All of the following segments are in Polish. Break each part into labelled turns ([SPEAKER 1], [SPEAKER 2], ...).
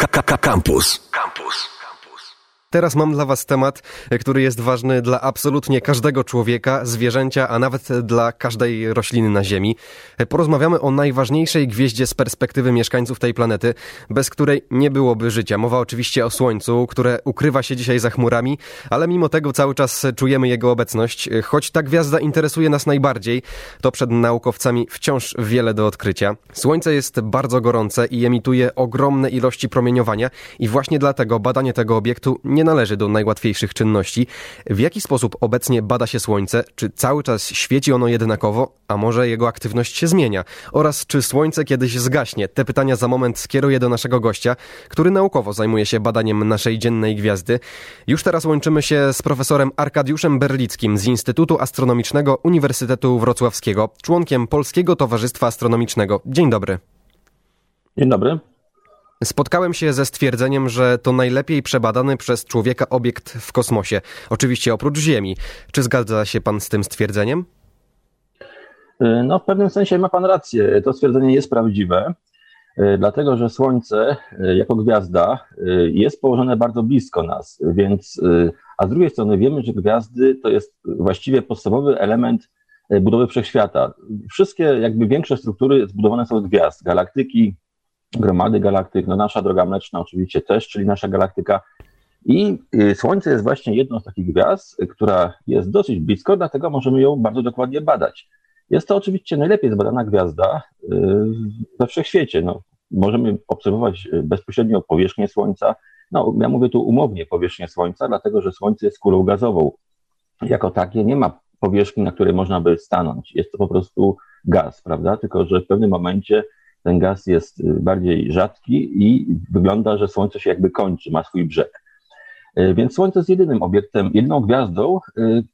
[SPEAKER 1] Campus. Campus.
[SPEAKER 2] Teraz mam dla Was temat, który jest ważny dla absolutnie każdego człowieka, zwierzęcia, a nawet dla każdej rośliny na Ziemi. Porozmawiamy o najważniejszej gwieździe z perspektywy mieszkańców tej planety, bez której nie byłoby życia. Mowa oczywiście o Słońcu, które ukrywa się dzisiaj za chmurami, ale mimo tego cały czas czujemy jego obecność. Choć ta gwiazda interesuje nas najbardziej, to przed naukowcami wciąż wiele do odkrycia. Słońce jest bardzo gorące i emituje ogromne ilości promieniowania i właśnie dlatego badanie tego obiektu nie należy do najłatwiejszych czynności. W jaki sposób obecnie bada się Słońce? Czy cały czas świeci ono jednakowo, a może jego aktywność się zmienia? Oraz czy Słońce kiedyś zgaśnie? Te pytania za moment skieruję do naszego gościa, który naukowo zajmuje się badaniem naszej dziennej gwiazdy. Już teraz łączymy się z profesorem Arkadiuszem Berlickim z Instytutu Astronomicznego Uniwersytetu Wrocławskiego, członkiem Polskiego Towarzystwa Astronomicznego. Dzień dobry.
[SPEAKER 3] Dzień dobry.
[SPEAKER 2] Spotkałem się ze stwierdzeniem, że to najlepiej przebadany przez człowieka obiekt w kosmosie. Oczywiście oprócz Ziemi. Czy zgadza się pan z tym stwierdzeniem?
[SPEAKER 3] Y, no, w pewnym sensie ma pan rację. To stwierdzenie jest prawdziwe, y, dlatego że Słońce y, jako gwiazda jest położone bardzo blisko nas, więc, a z drugiej strony wiemy, że gwiazdy to jest właściwie podstawowy element budowy wszechświata. Wszystkie, jakby większe struktury zbudowane są z gwiazd, galaktyki, gromady galaktyk, no nasza droga mleczna oczywiście też, czyli nasza galaktyka. I y, Słońce jest właśnie jedną z takich gwiazd, która jest dosyć blisko, dlatego możemy ją bardzo dokładnie badać. Jest to oczywiście najlepiej zbadana gwiazda y, we wszechświecie. No, możemy obserwować y, bezpośrednio powierzchnię Słońca. No, ja mówię tu umownie powierzchnię Słońca, dlatego że Słońce jest kulą gazową. Jako takie nie ma powierzchni, na której można by stanąć. Jest to po prostu gaz, prawda? Tylko, że w pewnym momencie ten gaz jest y, bardziej rzadki i wygląda, że Słońce się jakby kończy, ma swój brzeg. Y, więc Słońce jest jedynym obiektem, jedyną gwiazdą, y,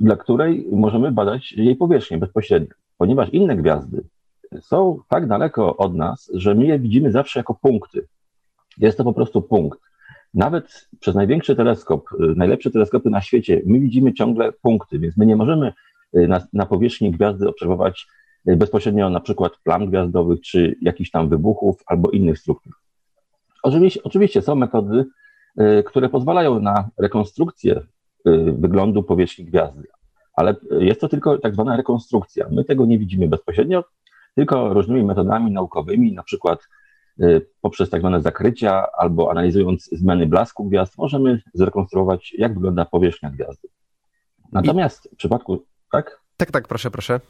[SPEAKER 3] dla której możemy badać jej powierzchnię bezpośrednio, ponieważ inne gwiazdy są tak daleko od nas, że my je widzimy zawsze jako punkty. Jest to po prostu punkt. Nawet przez największy teleskop, najlepsze teleskopy na świecie, my widzimy ciągle punkty, więc my nie możemy na, na powierzchni gwiazdy obserwować bezpośrednio na przykład plam gwiazdowych, czy jakichś tam wybuchów albo innych struktur. Oczywiście, oczywiście są metody, y, które pozwalają na rekonstrukcję y, wyglądu powierzchni gwiazdy, ale jest to tylko tak zwana rekonstrukcja. My tego nie widzimy bezpośrednio, tylko różnymi metodami naukowymi, na przykład poprzez tak zwane zakrycia albo analizując zmiany blasku gwiazd, możemy zrekonstruować, jak wygląda powierzchnia gwiazdy. Natomiast w przypadku, tak?
[SPEAKER 2] Tak, tak, proszę, proszę.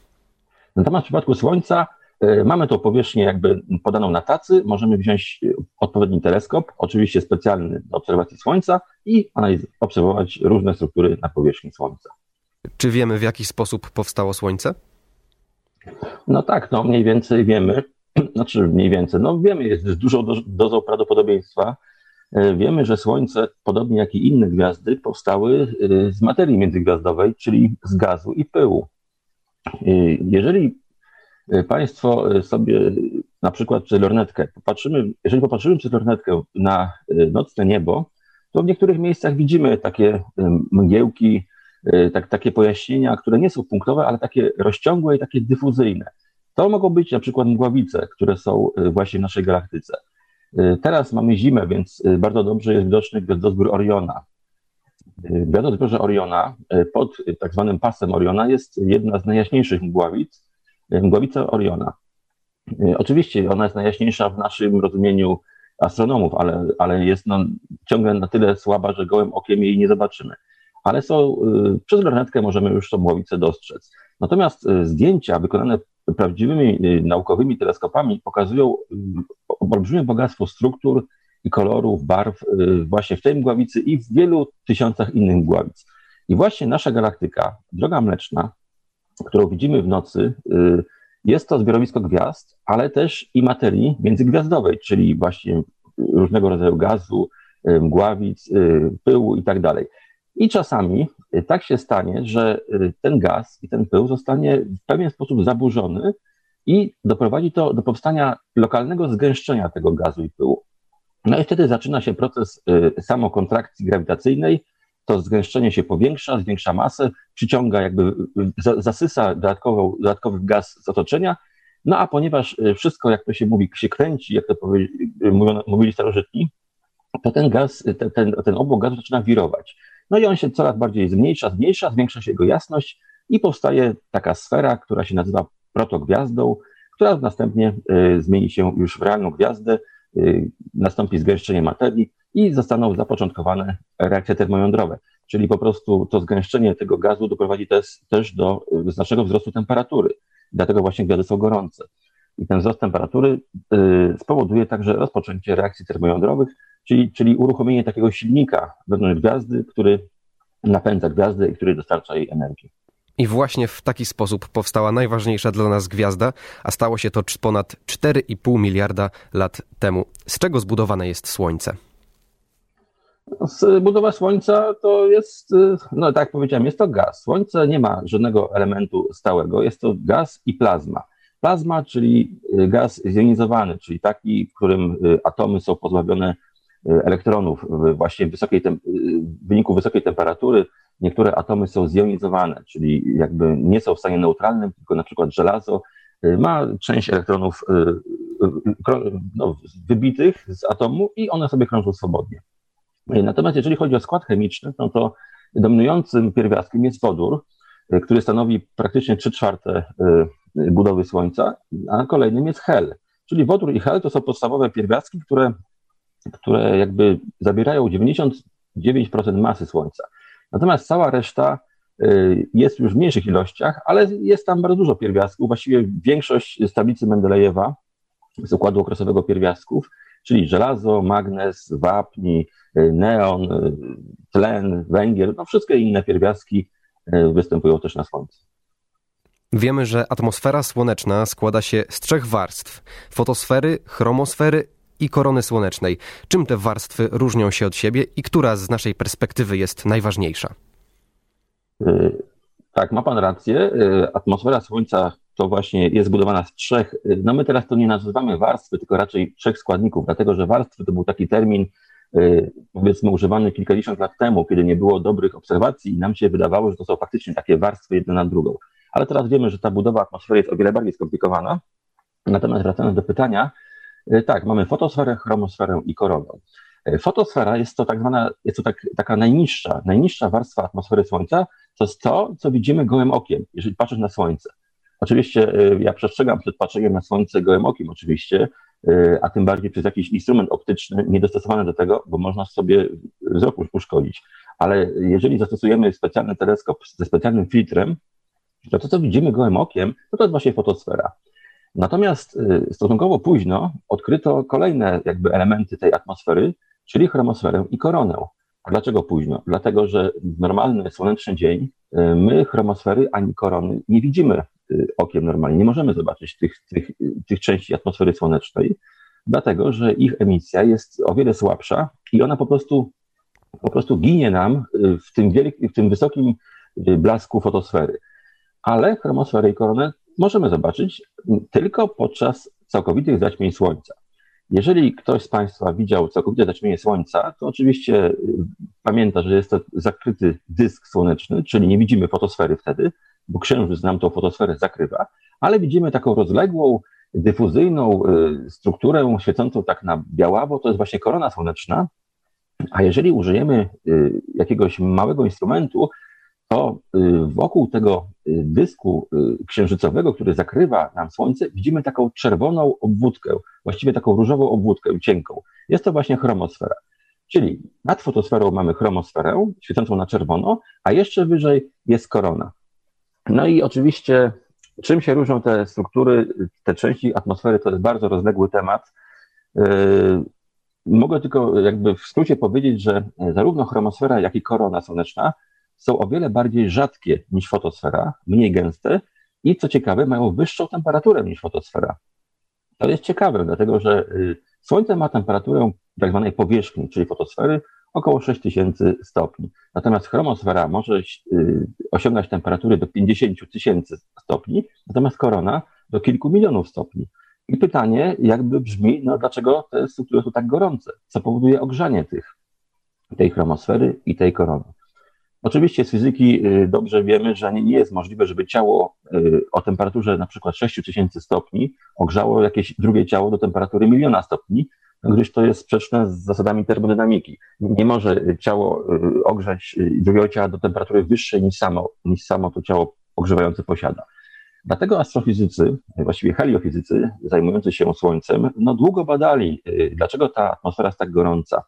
[SPEAKER 3] Natomiast w przypadku Słońca e, mamy tą powierzchnię jakby podaną na tacy, możemy wziąć e, odpowiedni teleskop, oczywiście specjalny do obserwacji Słońca i obserwować różne struktury na powierzchni Słońca.
[SPEAKER 2] Czy wiemy, w jaki sposób powstało Słońce?
[SPEAKER 3] No tak, no mniej więcej wiemy, znaczy mniej więcej, no wiemy, jest z dużą dozą prawdopodobieństwa. E, wiemy, że Słońce, podobnie jak i inne gwiazdy, powstały z materii międzygwiazdowej, czyli z gazu i pyłu. Jeżeli e, Państwo e, sobie na przykład przez lornetkę popatrzymy, jeżeli popatrzymy przez lornetkę na nocne niebo, to w niektórych miejscach widzimy takie mgiełki, tak, takie pojaśnienia, które nie są punktowe, ale takie rozciągłe i takie dyfuzyjne. To mogą być na przykład mgławice, które są właśnie w naszej galaktyce. Teraz mamy zimę, więc bardzo dobrze jest widoczny gwiazdozbiór Oriona. Gwiazdozbiorze Oriona e, pod tak zwanym pasem Oriona jest jedna z najjaśniejszych mgławic, e, mgławica Oriona. E, oczywiście ona jest najjaśniejsza w naszym rozumieniu astronomów, ale, ale jest no, ciągle na tyle słaba, że gołym okiem jej nie zobaczymy. Ale są, przez lornetkę możemy już tą mgławicę dostrzec. Natomiast zdjęcia wykonane prawdziwymi naukowymi teleskopami pokazują olbrzymie bogactwo struktur, kolorów, barw y, właśnie w tej mgławicy i w wielu tysiącach innych mgławic. I właśnie nasza galaktyka, droga mleczna, którą widzimy w nocy, y, jest to zbiorowisko gwiazd, ale też i materii międzygwiazdowej, czyli właśnie różnego rodzaju gazu, y, mgławic, pyłu i tak dalej. I czasami tak się stanie, że ten gaz i ten pył zostanie w pewien sposób zaburzony i doprowadzi to do powstania lokalnego zgęszczenia tego gazu i pyłu. No i wtedy zaczyna się proces y, samokontrakcji grawitacyjnej. To zgęszczenie się powiększa, zwiększa masę, przyciąga, jakby zasysa dodatkowy gaz z otoczenia No a ponieważ wszystko, jak to się mówi, się kręci, jak to mówili starożytni, to ten gaz, ten, ten, ten gazu zaczyna wirować. No i on się coraz bardziej zmniejsza, zmniejsza, zwiększa się jego jasność i powstaje taka sfera, która się nazywa protogwiazdą, która następnie y, zmieni się już w realną gwiazdę, y, nastąpi zgęszczenie materii i zostaną zapoczątkowane reakcje termojądrowe. Czyli po prostu to zgęszczenie tego gazu doprowadzi też, też do y, znacznego wzrostu temperatury. Dlatego właśnie gwiazdy są gorące. I ten wzrost temperatury spowoduje także rozpoczęcie reakcji termojądrowych, czyli, czyli uruchomienie takiego silnika wewnątrz gwiazdy, który napędza gwiazdę i który dostarcza jej energię.
[SPEAKER 2] I właśnie w taki sposób powstała najważniejsza dla nas gwiazda, a stało się to ponad 4,5 miliarda lat temu. Z czego zbudowane jest Słońce?
[SPEAKER 3] Budowa Słońca to jest, no tak jak powiedziałem, jest to gaz. Słońce nie ma żadnego elementu stałego, jest to gaz i plazma. Plazma, czyli gaz zjonizowany, czyli taki, w którym atomy są pozbawione elektronów właśnie w, wysokiej w wyniku wysokiej temperatury niektóre atomy są zjonizowane, czyli jakby nie są w stanie neutralnym, tylko na przykład żelazo y, ma część elektronów y, y, no, wybitych z atomu i one sobie krążą swobodnie. Natomiast jeżeli chodzi o skład chemiczny, no to dominującym pierwiastkiem jest wodór, który stanowi praktycznie 3 czwarte budowy Słońca, a kolejnym jest hel. Czyli wodór i hel to są podstawowe pierwiastki, które, które jakby zabierają 99% masy Słońca. Natomiast cała reszta y, jest już w mniejszych ilościach, ale jest tam bardzo dużo pierwiastków. Właściwie większość z tablicy Mendelejewa z układu okresowego pierwiastków, czyli żelazo, magnez, wapni, y, neon, y, tlen, węgiel, no wszystkie inne pierwiastki występują też na Słońcu.
[SPEAKER 2] Wiemy, że atmosfera słoneczna składa się z trzech warstw: fotosfery, chromosfery i korony słonecznej. Czym te warstwy różnią się od siebie i która z naszej perspektywy jest najważniejsza?
[SPEAKER 3] Y, tak, ma pan rację. Y, atmosfera Słońca to właśnie jest zbudowana z trzech, y, no my teraz to nie nazywamy warstwy, tylko raczej trzech składników, dlatego że warstwy to był taki termin, powiedzmy, używany kilkadziesiąt lat temu, kiedy nie było dobrych obserwacji i nam się wydawało, że to są faktycznie takie warstwy jedna na drugą. Ale teraz wiemy, że ta budowa atmosfery jest o wiele bardziej skomplikowana. Natomiast wracając do pytania, E, tak, mamy fotosferę, chromosferę i koronę. E, fotosfera jest to tak zwana, jest to tak, taka najniższa, najniższa warstwa atmosfery Słońca, to jest to, co widzimy gołym okiem, jeżeli patrzysz na Słońce. Oczywiście e, ja przestrzegam przed patrzeniem na Słońce gołym okiem oczywiście, a tym bardziej przez jakiś instrument optyczny niedostosowany do tego, bo można sobie wzrok uszkodzić. Ale jeżeli zastosujemy specjalny teleskop ze specjalnym filtrem, to to, co widzimy gołym okiem, to to jest właśnie fotosfera. Natomiast y, stosunkowo późno odkryto kolejne jakby elementy tej atmosfery, czyli chromosferę i koronę. A dlaczego późno? Dlatego, że w normalny słoneczny dzień y, my chromosfery ani korony nie widzimy y, okiem normalnie. Nie możemy zobaczyć tych, tych, tych części atmosfery słonecznej, dlatego że ich emisja jest o wiele słabsza i ona po prostu, po prostu ginie nam w tym, wielkim, w tym wysokim blasku fotosfery. Ale chromosferę i koronę możemy zobaczyć tylko podczas całkowitych zaćmień Słońca. Jeżeli ktoś z Państwa widział całkowite zaćmienie Słońca, to oczywiście y, pamięta, że jest to zakryty dysk słoneczny, czyli nie widzimy fotosfery wtedy, bo Księżyc nam tą fotosferę zakrywa, ale widzimy taką rozległą, dyfuzyjną y, strukturę świecącą tak na białawo, to jest właśnie korona słoneczna, a jeżeli użyjemy y, jakiegoś małego instrumentu, to y, wokół tego y, dysku y, księżycowego, który zakrywa nam Słońce, widzimy taką czerwoną obwódkę, właściwie taką różową obwódkę cienką. Jest to właśnie chromosfera. Czyli nad fotosferą mamy chromosferę, świecącą na czerwono, a jeszcze wyżej jest korona. No i oczywiście, czym się różnią te struktury, te części atmosfery, to jest bardzo rozległy temat. Mogę tylko jakby w skrócie powiedzieć, że zarówno chromosfera, jak i korona słoneczna są o wiele bardziej rzadkie niż fotosfera, mniej gęste i co ciekawe, mają wyższą temperaturę niż fotosfera. To jest ciekawe, dlatego że y, Słońce ma temperaturę tak zwanej powierzchni, czyli fotosfery, około 6000 stopni. Natomiast chromosfera może y, osiągać temperatury do 50 tysięcy stopni, natomiast korona do kilku milionów stopni. I pytanie jakby brzmi, no dlaczego te struktury są tak gorące? Co powoduje ogrzanie tych, tej chromosfery i tej korony? Oczywiście z fizyki dobrze wiemy, że nie jest możliwe, żeby ciało o temperaturze na przykład 6000 stopni ogrzało jakieś drugie ciało do temperatury miliona stopni, gdyż to jest sprzeczne z zasadami termodynamiki. Nie może ciało ogrzać drugiego ciała do temperatury wyższej niż samo, niż samo to ciało ogrzewające posiada. Dlatego astrofizycy, właściwie heliofizycy zajmujący się Słońcem, no długo badali, y, dlaczego ta atmosfera jest tak gorąca.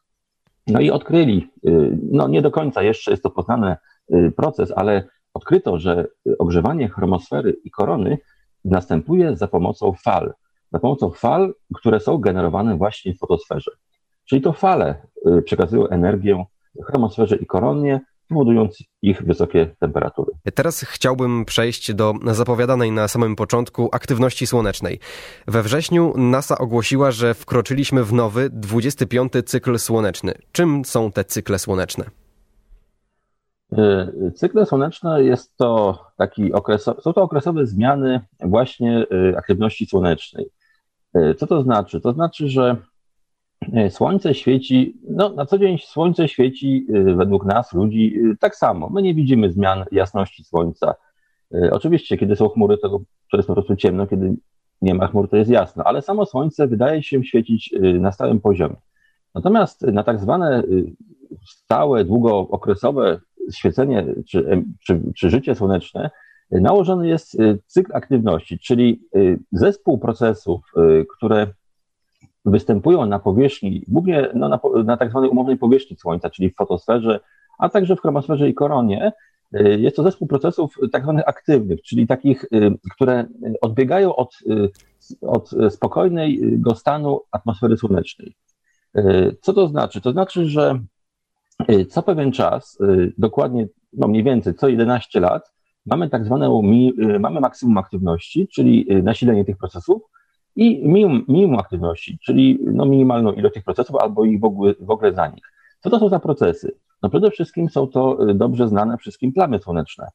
[SPEAKER 3] No i odkryli, y, no nie do końca jeszcze jest to poznany y, proces, ale odkryto, że ogrzewanie chromosfery i korony następuje za pomocą fal. Za pomocą fal, które są generowane właśnie w fotosferze. Czyli to fale przekazują energię chromosferze i koronie, powodując ich wysokie temperatury.
[SPEAKER 2] Teraz chciałbym przejść do zapowiadanej na samym początku aktywności słonecznej. We wrześniu NASA ogłosiła, że wkroczyliśmy w nowy 25 cykl słoneczny. Czym są te cykle słoneczne?
[SPEAKER 3] Y, cykle słoneczne jest to taki okres, są to okresowe zmiany właśnie y, aktywności słonecznej. Y, co to znaczy? To znaczy, że słońce świeci, no na co dzień słońce świeci e, według nas, ludzi, e, tak samo. My nie widzimy zmian jasności słońca. Oczywiście, kiedy są chmury, to, to jest po prostu ciemno, kiedy nie ma chmur, to jest jasno, ale samo słońce wydaje się świecić na stałym poziomie. Natomiast na tak zwane stałe, długookresowe świecenie czy, czy, czy życie słoneczne nałożony jest cykl aktywności, czyli zespół procesów, które występują na powierzchni, głównie no, na, na tak zwanej umownej powierzchni Słońca, czyli w fotosferze, a także w chromosferze i koronie. Y, jest to zespół procesów tak zwanych aktywnych, czyli takich, y, które odbiegają od, y, od spokojnego stanu atmosfery słonecznej. Co to znaczy? To znaczy, że co pewien czas, dokładnie no mniej więcej co 11 lat, mamy tak zwane mamy maksimum aktywności, czyli nasilenie tych procesów, i minimum, minimum aktywności, czyli no minimalną ilość tych procesów albo ich w ogóle, w ogóle zanik. Co to są za procesy? No przede wszystkim są to y, dobrze znane wszystkim plamy słoneczne.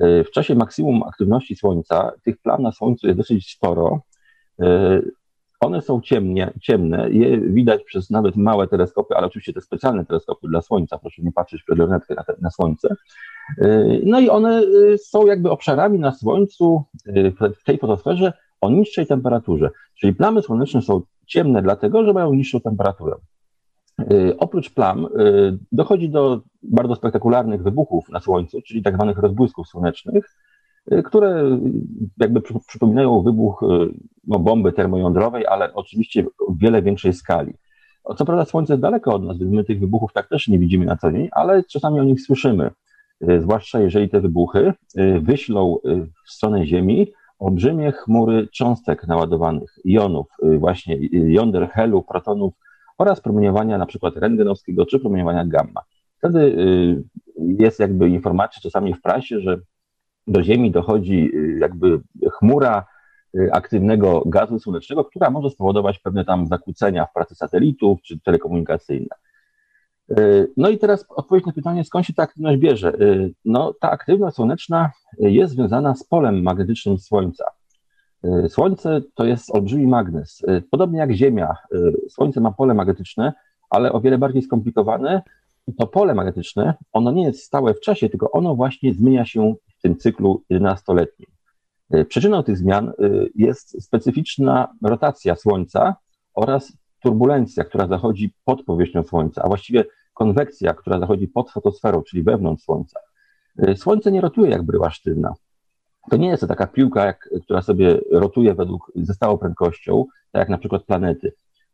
[SPEAKER 3] Y, w czasie maksimum aktywności Słońca tych plam na Słońcu jest dosyć sporo. Y, one są ciemnie, ciemne, je widać przez nawet małe teleskopy, ale oczywiście te specjalne teleskopy dla Słońca, proszę nie patrzeć przez lornetkę na, na Słońce. No i one są jakby obszarami na Słońcu, w tej fotosferze, o niższej temperaturze. Czyli plamy słoneczne są ciemne dlatego, że mają niższą temperaturę. Yy, oprócz plam yy, dochodzi do bardzo spektakularnych wybuchów na Słońcu, czyli tak zwanych rozbłysków słonecznych, yy, które jakby przypominają wybuch no, bomby termojądrowej, ale oczywiście w wiele większej skali. Co prawda Słońce jest daleko od nas, my tych wybuchów tak też nie widzimy na co dzień, ale czasami o nich słyszymy, zwłaszcza jeżeli te wybuchy wyślą w stronę Ziemi olbrzymie chmury cząstek naładowanych, jonów, y, właśnie y, jąder helu, protonów oraz promieniowania przykład rentgenowskiego czy promieniowania gamma. Wtedy y, jest jakby informacja czasami w prasie, że do Ziemi dochodzi jakby chmura aktywnego gazu słonecznego, która może spowodować pewne tam zakłócenia w pracy satelitów czy telekomunikacyjne. No i teraz odpowiedź na pytanie, skąd się ta aktywność bierze? No, ta aktywność słoneczna jest związana z polem magnetycznym Słońca. Słońce to jest olbrzymi magnes. Podobnie jak Ziemia, Słońce ma pole magnetyczne, ale o wiele bardziej skomplikowane. To pole magnetyczne, ono nie jest stałe w czasie, tylko ono właśnie zmienia się w tym cyklu 11-letnim. Przyczyną tych zmian jest specyficzna rotacja Słońca oraz turbulencja, która zachodzi pod powierzchnią Słońca, a właściwie konwekcja, która zachodzi pod fotosferą, czyli wewnątrz Słońca. Y, Słońce nie rotuje jak bryła sztywna. To nie jest to taka piłka, jak, która sobie rotuje według ze stałą prędkością, tak jak na przykład planety.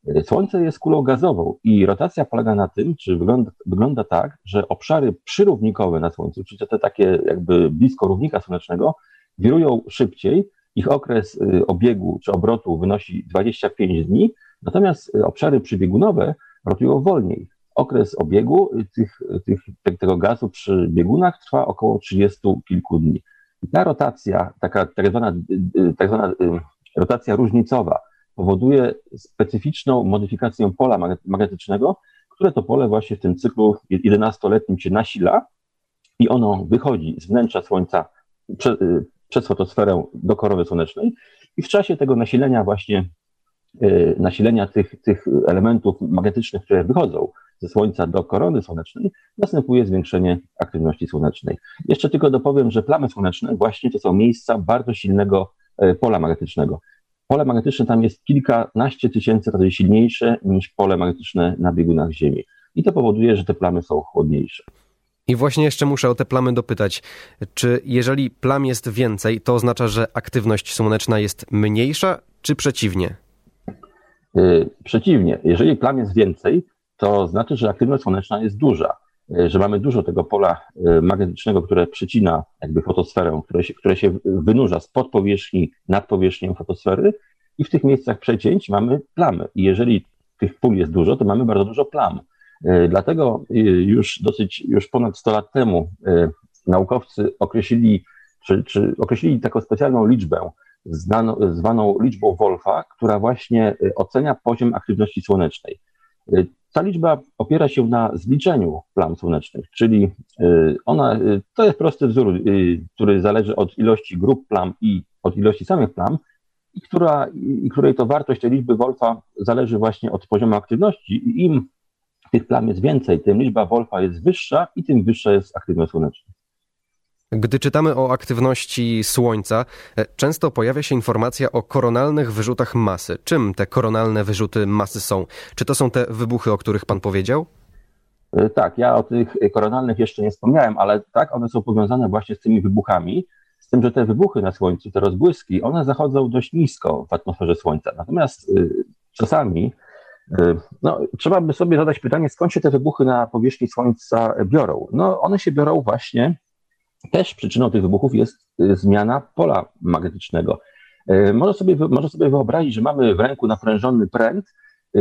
[SPEAKER 3] Y, Słońce jest kulą gazową i rotacja polega na tym, czy wygląda, wygląda tak, że obszary przyrównikowe na Słońcu, czyli te takie jakby blisko równika słonecznego, wirują szybciej. Ich okres y, obiegu czy obrotu wynosi 25 dni, Natomiast y, obszary przybiegunowe rotują wolniej. Okres obiegu tych, tych, tego gazu przy biegunach trwa około 30 kilku dni. I ta rotacja, taka tak zwana, y, tak zwana rotacja różnicowa, powoduje specyficzną modyfikację pola magnetycznego, które to pole właśnie w tym cyklu 11-letnim się nasila i ono wychodzi z wnętrza Słońca prze, y, przez fotosferę do korowy słonecznej i w czasie tego nasilenia właśnie Y, nasilenia tych, tych elementów magnetycznych, które wychodzą ze Słońca do korony słonecznej, następuje zwiększenie aktywności słonecznej. Jeszcze tylko dopowiem, że plamy słoneczne właśnie to są miejsca bardzo silnego e, pola magnetycznego. Pole magnetyczne tam jest kilkanaście tysięcy razy silniejsze niż pole magnetyczne na biegunach Ziemi. I to powoduje, że te plamy są chłodniejsze.
[SPEAKER 2] I właśnie jeszcze muszę o te plamy dopytać. Czy jeżeli plam jest więcej, to oznacza, że aktywność słoneczna jest mniejsza, czy przeciwnie?
[SPEAKER 3] Yy, przeciwnie. Jeżeli plam jest więcej, to znaczy, że aktywność słoneczna jest duża, yy, że mamy dużo tego pola yy, magnetycznego, które przycina jakby fotosferę, które się, które się wynurza spod powierzchni, nad powierzchnią fotosfery i w tych miejscach przecięć mamy plamy. I jeżeli tych pól jest dużo, to mamy bardzo dużo plam. Dlatego już dosyć, już ponad 100 lat temu naukowcy określili, czy, czy określili taką specjalną liczbę, znaną, zwaną liczbą Wolfa, która właśnie ocenia poziom aktywności słonecznej. Ta liczba opiera się na zliczeniu plam słonecznych, czyli ona, to jest prosty wzór, który zależy od ilości grup plam i od ilości samych plam, i, która, i której to wartość tej liczby Wolfa zależy właśnie od poziomu aktywności. I im tych plam jest więcej, tym liczba Wolfa jest wyższa i tym wyższa jest aktywność słoneczna.
[SPEAKER 2] Gdy czytamy o aktywności Słońca, e, często pojawia się informacja o koronalnych wyrzutach masy. Czym te koronalne wyrzuty masy są? Czy to są te wybuchy, o których Pan powiedział?
[SPEAKER 3] E, tak, ja o tych koronalnych jeszcze nie wspomniałem, ale tak, one są powiązane właśnie z tymi wybuchami, z tym, że te wybuchy na Słońcu, te rozbłyski, one zachodzą dość nisko w atmosferze Słońca. Natomiast y, czasami no, trzeba by sobie zadać pytanie, skąd się te wybuchy na powierzchni Słońca biorą? No, one się biorą właśnie, też przyczyną tych wybuchów jest y, zmiana pola magnetycznego. Y, może sobie, może sobie wyobrazić, że mamy w ręku naprężony pręt,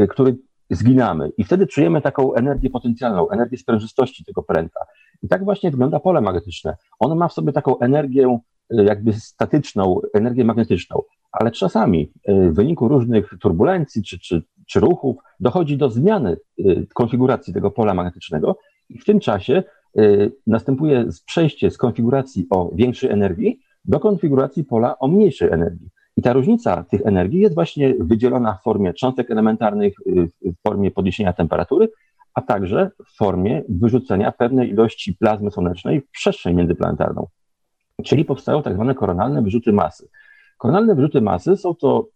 [SPEAKER 3] który zginamy i wtedy czujemy taką energię potencjalną, energię sprężystości tego pręta. I tak właśnie wygląda pole magnetyczne. Ono ma w sobie taką energię jakby statyczną, energię magnetyczną, ale czasami w wyniku różnych turbulencji czy, czy czy ruchów, dochodzi do zmiany y, konfiguracji tego pola magnetycznego i w tym czasie y, następuje przejście z konfiguracji o większej energii do konfiguracji pola o mniejszej energii. I ta różnica tych energii jest właśnie wydzielona w formie cząstek elementarnych, y, w formie podniesienia temperatury, a także w formie wyrzucenia pewnej ilości plazmy słonecznej w przestrzeń międzyplanetarną. Czyli powstają tak zwane koronalne wyrzuty masy. Koronalne wyrzuty masy są to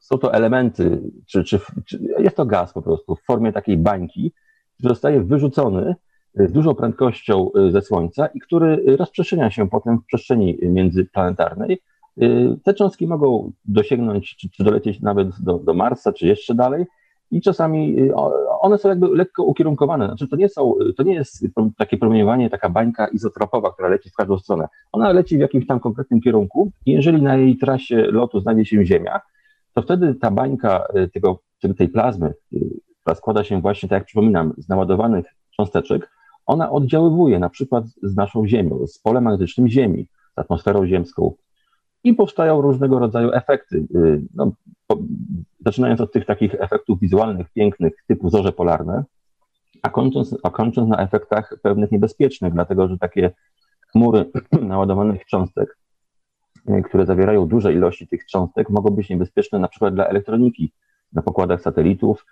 [SPEAKER 3] są to elementy, czy, czy, czy, jest to gaz po prostu w formie takiej bańki, który zostaje wyrzucony z dużą prędkością y, ze Słońca i który rozprzestrzenia się potem w przestrzeni międzyplanetarnej. Y, te cząstki mogą dosięgnąć, czy, czy dolecieć nawet do, do Marsa, czy jeszcze dalej. I czasami y, one są jakby lekko ukierunkowane. Znaczy, to nie, są, to nie jest takie promieniowanie, taka bańka izotropowa, która leci w każdą stronę. Ona leci w jakimś tam konkretnym kierunku i jeżeli na jej trasie lotu znajdzie się Ziemia, to wtedy ta bańka tego, tej plazmy, która składa się właśnie, tak jak przypominam, z naładowanych cząsteczek, ona oddziaływuje na przykład z naszą Ziemią, z polem magnetycznym Ziemi, z atmosferą ziemską i powstają różnego rodzaju efekty. Y, no, po, zaczynając od tych takich efektów wizualnych, pięknych, typu zorze polarne, a kończąc, a kończąc na efektach pewnych niebezpiecznych, dlatego że takie chmury naładowanych cząstek E, które zawierają duże ilości tych cząstek, mogą być niebezpieczne na przykład dla elektroniki na pokładach satelitów,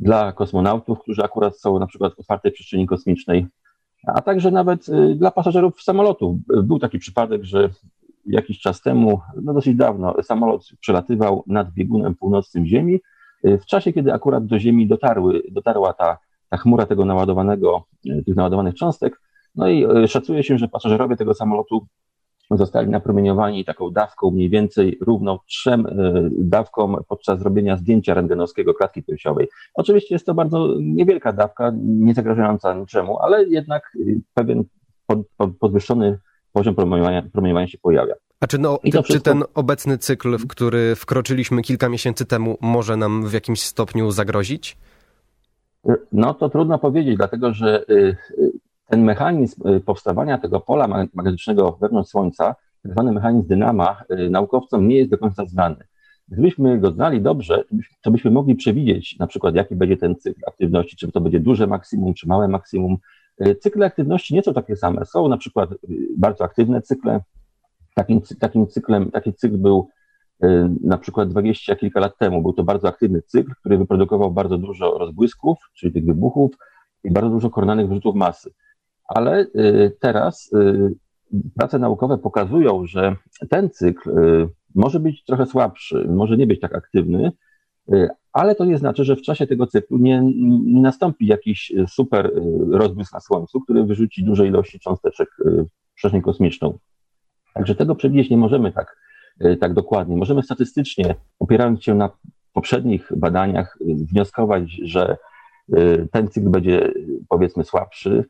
[SPEAKER 3] dla kosmonautów, którzy akurat są na przykład w otwartej przestrzeni kosmicznej, a także nawet e, dla pasażerów samolotów. Był taki przypadek, że jakiś czas temu, no dosyć dawno, samolot przelatywał nad biegunem północnym Ziemi. E, w czasie, kiedy akurat do Ziemi dotarły, dotarła ta, ta chmura tego naładowanego, tych naładowanych cząstek, no i szacuje się, że pasażerowie tego samolotu zostali napromieniowani taką dawką mniej więcej równą trzem e, dawkom podczas zrobienia zdjęcia rentgenowskiego klatki piersiowej. Oczywiście jest to bardzo niewielka dawka, nie zagrażająca niczemu, ale jednak e, pewien podwyższony poziom promieniowania, promieniowania się pojawia.
[SPEAKER 2] A czy, no, czy wszystko... ten obecny cykl, w który wkroczyliśmy kilka miesięcy temu, może nam w jakimś stopniu zagrozić?
[SPEAKER 3] No to trudno powiedzieć, dlatego że e, ten mechanizm y, powstawania tego pola magnetycznego wewnątrz Słońca, tak zwany mechanizm dynama, y, naukowcom nie jest do końca znany. Gdybyśmy go znali dobrze, to byśmy mogli przewidzieć na przykład, jaki będzie ten cykl aktywności, czy to będzie duże maksimum, czy małe maksimum. Y, cykle aktywności nie są takie same. Są na przykład bardzo aktywne cykle. Takim, takim cyklem, taki cykl był na przykład dwadzieścia kilka lat temu. Był to bardzo aktywny cykl, który wyprodukował bardzo dużo rozbłysków, czyli tych wybuchów, i bardzo dużo koronalnych wyrzutów masy. Ale teraz prace naukowe pokazują, że ten cykl może być trochę słabszy, może nie być tak aktywny, ale to nie znaczy, że w czasie tego cyklu nie, nie nastąpi jakiś super rozbłysk na Słońcu, który wyrzuci duże ilości cząsteczek w przestrzeń kosmiczną. Także tego przewidzieć nie możemy tak, tak dokładnie. Możemy statystycznie, opierając się na poprzednich badaniach, wnioskować, że ten cykl będzie powiedzmy słabszy,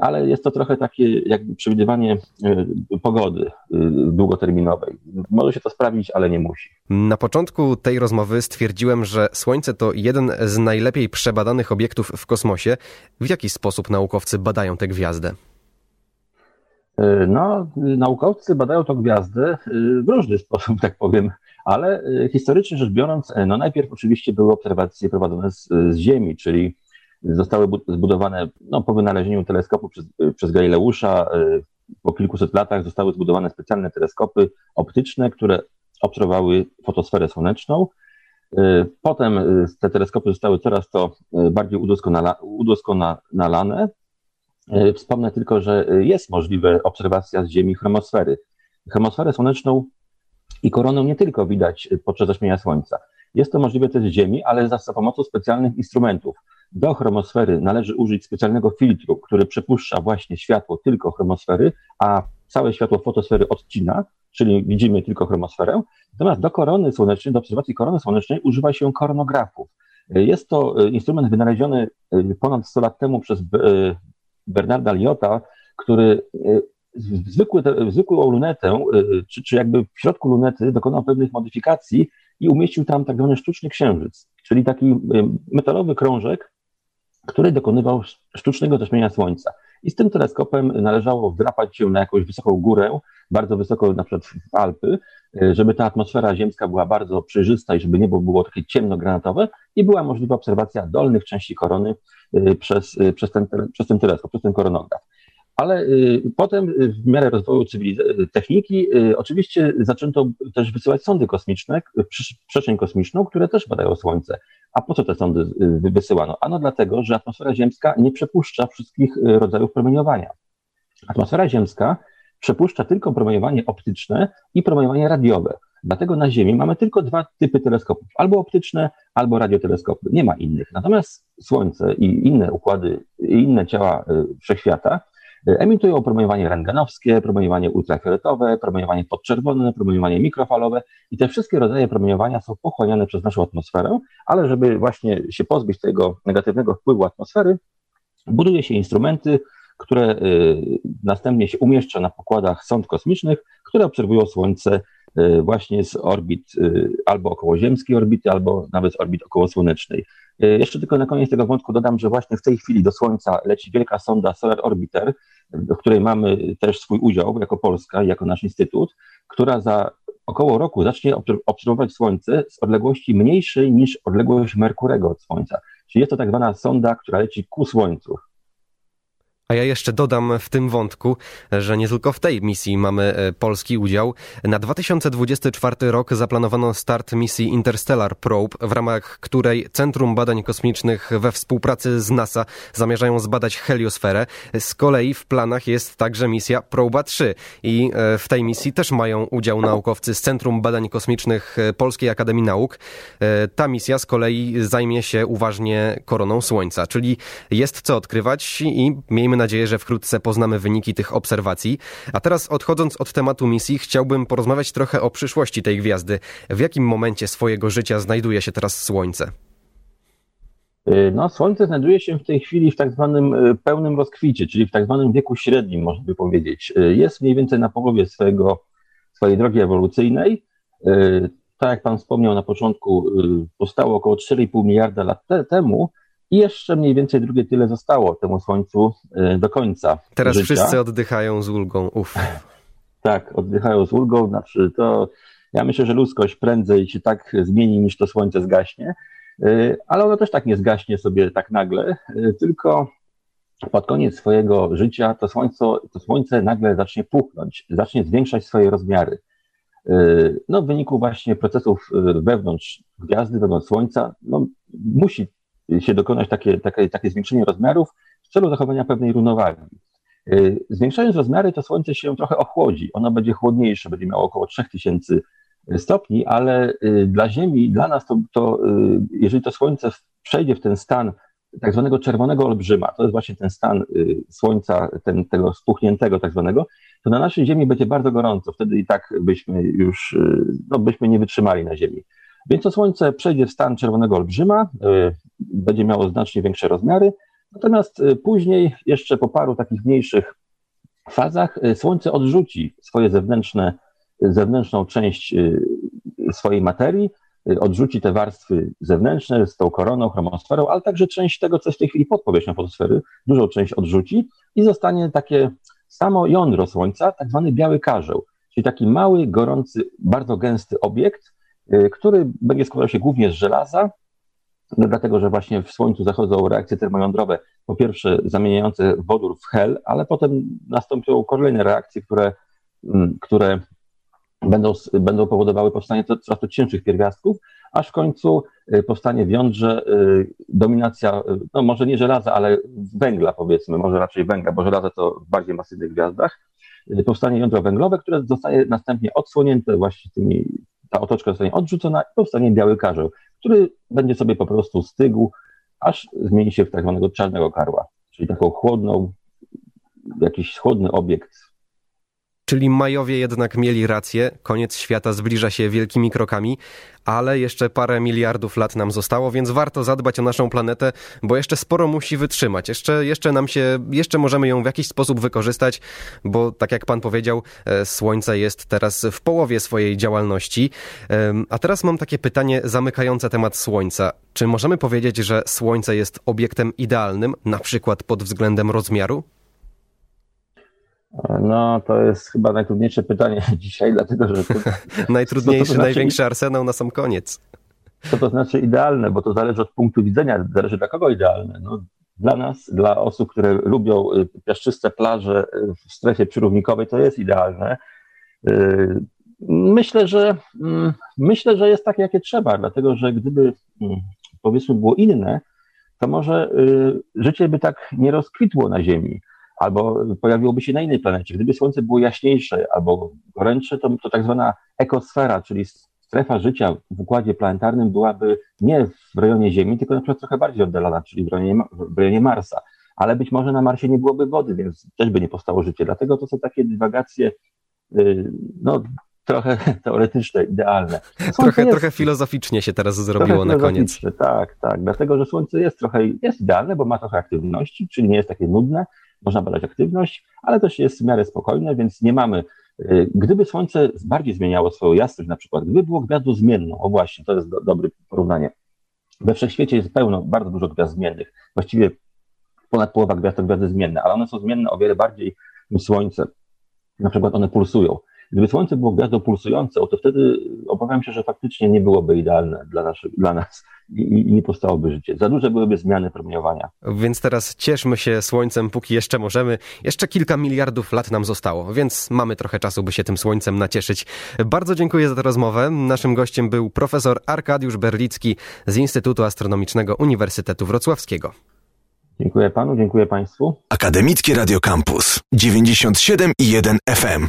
[SPEAKER 3] ale jest to trochę takie jakby przewidywanie e, pogody e, długoterminowej. Może się to sprawdzić, ale nie musi.
[SPEAKER 2] Na początku tej rozmowy stwierdziłem, że Słońce to jeden z najlepiej przebadanych obiektów w kosmosie. W jaki sposób naukowcy badają tę gwiazdę?
[SPEAKER 3] No, naukowcy badają tę gwiazdę w różny sposób, tak powiem, ale historycznie rzecz biorąc, no najpierw oczywiście były obserwacje prowadzone z, z Ziemi, czyli zostały zbudowane no, po wynalezieniu teleskopu przez, przez Galileusza. Y, po kilkuset latach zostały zbudowane specjalne teleskopy optyczne, które obserwowały fotosferę słoneczną. Y, potem y, te teleskopy zostały coraz to bardziej udoskonala, udoskonalane. Wspomnę tylko, że jest możliwe obserwacja z Ziemi chromosfery. Chromosferę słoneczną i koronę nie tylko widać podczas zaćmienia Słońca. Jest to możliwe też z Ziemi, ale za pomocą specjalnych instrumentów. Do chromosfery należy użyć specjalnego filtru, który przepuszcza właśnie światło tylko chromosfery, a całe światło fotosfery odcina, czyli widzimy tylko chromosferę. Natomiast do korony słonecznej, do obserwacji korony słonecznej używa się koronografów. Jest to e, instrument wynaleziony e, ponad 100 lat temu przez e, Bernarda Liota, który zwykły, zwykłą lunetę, czy, czy jakby w środku lunety dokonał pewnych modyfikacji i umieścił tam tak zwany sztuczny księżyc, czyli taki metalowy krążek, który dokonywał sztucznego zaćmienia Słońca. I z tym teleskopem należało wdrapać się na jakąś wysoką górę, bardzo wysoko na przykład w Alpy, e, żeby ta atmosfera ziemska była bardzo przejrzysta i żeby niebo było takie ciemno-granatowe i była możliwa obserwacja dolnych części korony e, przez, e, przez, ten, przez ten teleskop, przez ten koronograf. Ale potem w miarę rozwoju techniki oczywiście zaczęto też wysyłać sondy kosmiczne, przestrzeń kosmiczną, które też badają Słońce. A po co te sondy y, wysyłano? Ano dlatego, że atmosfera ziemska nie przepuszcza wszystkich y, rodzajów promieniowania. Atmosfera ziemska przepuszcza tylko promieniowanie optyczne i promieniowanie radiowe. Dlatego na Ziemi mamy tylko dwa typy teleskopów, albo optyczne, albo radioteleskopy. Nie ma innych. Natomiast Słońce i inne układy, i inne ciała y, wszechświata Emitują promieniowanie rentgenowskie, promieniowanie ultrafioletowe, promieniowanie podczerwone, promieniowanie mikrofalowe i te wszystkie rodzaje promieniowania są pochłaniane przez naszą atmosferę, ale żeby właśnie się pozbyć tego negatywnego wpływu atmosfery, buduje się instrumenty, które y, następnie się umieszcza na pokładach sond kosmicznych, które obserwują Słońce y, właśnie z orbit albo okołoziemskiej orbity, albo nawet z orbit okołosłonecznej. Jeszcze tylko na koniec tego wątku dodam, że właśnie w tej chwili do Słońca leci wielka sonda Solar Orbiter, w której mamy też swój udział jako Polska, jako nasz instytut, która za około roku zacznie obserwować Słońce z odległości mniejszej niż odległość Merkurego od Słońca. Czyli jest to tak zwana sonda, która leci ku Słońcu.
[SPEAKER 2] A ja jeszcze dodam w tym wątku, że nie tylko w tej misji mamy e, polski udział. Na 2024 rok zaplanowano start misji Interstellar Probe, w ramach której Centrum Badań Kosmicznych we współpracy z NASA zamierzają zbadać heliosferę. Z kolei w planach jest także misja Proba 3 i e, w tej misji też mają udział naukowcy z Centrum Badań Kosmicznych e, Polskiej Akademii Nauk. Ta misja z kolei zajmie się uważnie koroną Słońca, czyli jest co odkrywać i miejmy nadzieję, że wkrótce poznamy wyniki tych obserwacji. A teraz odchodząc od tematu misji, chciałbym porozmawiać trochę o przyszłości tej gwiazdy. W jakim momencie swojego życia znajduje się teraz Słońce?
[SPEAKER 3] Y, no, Słońce znajduje się w tej chwili w tak zwanym y, pełnym rozkwicie, czyli w tak zwanym wieku średnim, można by powiedzieć. Y, jest mniej więcej na połowie swojego, swojej drogi ewolucyjnej. Tak jak Pan wspomniał na początku, powstało około 4,5 miliarda lat te, temu, i jeszcze mniej więcej drugie tyle zostało temu Słońcu e, do końca.
[SPEAKER 2] Teraz
[SPEAKER 3] życia.
[SPEAKER 2] wszyscy oddychają z ulgą. Uf.
[SPEAKER 3] Tak, oddychają z ulgą. Znaczy to ja myślę, że ludzkość prędzej się tak zmieni, niż to Słońce zgaśnie. E, ale ono też tak nie zgaśnie sobie tak nagle, e, tylko pod koniec swojego życia to słońce, to słońce nagle zacznie puchnąć, zacznie zwiększać swoje rozmiary. No, w wyniku właśnie procesów wewnątrz gwiazdy, wewnątrz Słońca, no, musi się dokonać takie, takie, takie zwiększenie rozmiarów w celu zachowania pewnej równowagi. Zwiększając rozmiary, to Słońce się trochę ochłodzi. Ono będzie chłodniejsze, będzie miało około 3000 stopni, ale dla Ziemi, dla nas to, to jeżeli to Słońce przejdzie w ten stan tak zwanego czerwonego olbrzyma, to jest właśnie ten stan Słońca, ten, tego spuchniętego tak zwanego, to na naszej Ziemi będzie bardzo gorąco. Wtedy i tak byśmy już, no, byśmy nie wytrzymali na Ziemi. Więc to Słońce przejdzie w stan czerwonego olbrzyma, y, będzie miało znacznie większe rozmiary, natomiast y, później, jeszcze po paru takich mniejszych fazach, y, Słońce odrzuci swoje zewnętrzne, zewnętrzną część swojej materii, odrzuci te warstwy zewnętrzne z tą koroną, chromosferą, ale także część tego, co jest w tej chwili pod powierzchnią fotosfery, dużą część odrzuci i zostanie takie samo jądro Słońca, tak zwany biały karzeł, czyli taki mały, gorący, bardzo gęsty obiekt, który będzie składał się głównie z żelaza, no dlatego że właśnie w Słońcu zachodzą reakcje termojądrowe, po pierwsze zamieniające wodór w hel, ale potem nastąpią kolejne reakcje, które, mm, które będą, będą powodowały powstanie coraz to cięższych pierwiastków, aż w końcu y, powstanie w jądrze y, dominacja, no może nie żelaza, ale węgla powiedzmy, może raczej węgla, bo żelazo to w bardziej masywnych gwiazdach, powstanie jądro węglowe, które zostaje następnie odsłonięte właśnie tymi ta otoczka zostanie odrzucona i powstanie biały karzeł, który będzie sobie po prostu stygł, aż zmieni się w tak zwanego czarnego karła, czyli taką chłodną, jakiś chłodny obiekt
[SPEAKER 2] Czyli Majowie jednak mieli rację, koniec świata zbliża się wielkimi krokami, ale jeszcze parę miliardów lat nam zostało, więc warto zadbać o naszą planetę, bo jeszcze sporo musi wytrzymać. Jeszcze, jeszcze nam się, jeszcze możemy ją w jakiś sposób wykorzystać, bo tak jak pan powiedział, e, Słońce jest teraz w połowie swojej działalności. A teraz mam takie pytanie zamykające temat Słońca. Czy możemy powiedzieć, że Słońce jest obiektem idealnym, na przykład pod względem rozmiaru?
[SPEAKER 3] No, to jest chyba najtrudniejsze pytanie dzisiaj, dlatego że. To,
[SPEAKER 2] Najtrudniejszy, to znaczy, największy arsenał na sam koniec.
[SPEAKER 3] Co to znaczy idealne, bo to zależy od punktu widzenia, zależy dla kogo idealne. No, dla nas, dla osób, które lubią y, piaszczyste plaże y, w strefie przyrównikowej, to jest idealne. Y, myślę, że mm, myślę, że jest takie, jakie trzeba, dlatego że gdyby mm, powiedzmy było inne, to może życie by tak nie rozkwitło na Ziemi albo pojawiłoby się na innej planecie. Gdyby Słońce było jaśniejsze albo gorętsze, to, to tak zwana ekosfera, czyli strefa życia w układzie planetarnym byłaby nie w rejonie Ziemi, tylko na przykład trochę bardziej oddalona, czyli w rejonie, w rejonie Marsa. Ale być może na Marsie nie byłoby wody, więc też by nie powstało życie. Dlatego to są takie dywagacje, yy, no trochę teoretyczne, idealne.
[SPEAKER 2] trochę, jest, trochę filozoficznie się teraz zrobiło na koniec.
[SPEAKER 3] Tak, tak. Dlatego, że Słońce jest trochę jest idealne, bo ma trochę aktywności, czyli nie jest takie nudne, można badać aktywność, ale też jest w miarę spokojne, więc nie mamy. Y, gdyby Słońce bardziej zmieniało swoją jasność, na przykład, gdyby było gwiazdą zmienną, o właśnie, to jest do, dobre porównanie. We wszechświecie jest pełno, bardzo dużo gwiazd zmiennych. Właściwie ponad połowa gwiazd to gwiazdy zmienne, ale one są zmienne o wiele bardziej niż Słońce. Na przykład one pulsują. Gdyby Słońce było gwiazdą pulsującą, to wtedy obawiam się, że faktycznie nie byłoby idealne dla, naszy, dla nas i, i, nie powstałoby życie. Za duże byłyby zmiany promieniowania.
[SPEAKER 2] Więc teraz cieszmy się Słońcem, póki jeszcze możemy. Jeszcze kilka miliardów lat nam zostało, więc mamy trochę czasu, by się tym Słońcem nacieszyć. Bardzo dziękuję za tę rozmowę. Naszym gościem był profesor Arkadiusz Berlicki z Instytutu Astronomicznego Uniwersytetu Wrocławskiego.
[SPEAKER 3] Dziękuję panu, dziękuję państwu.
[SPEAKER 1] Akademickie Radio Campus 97 i 1 FM.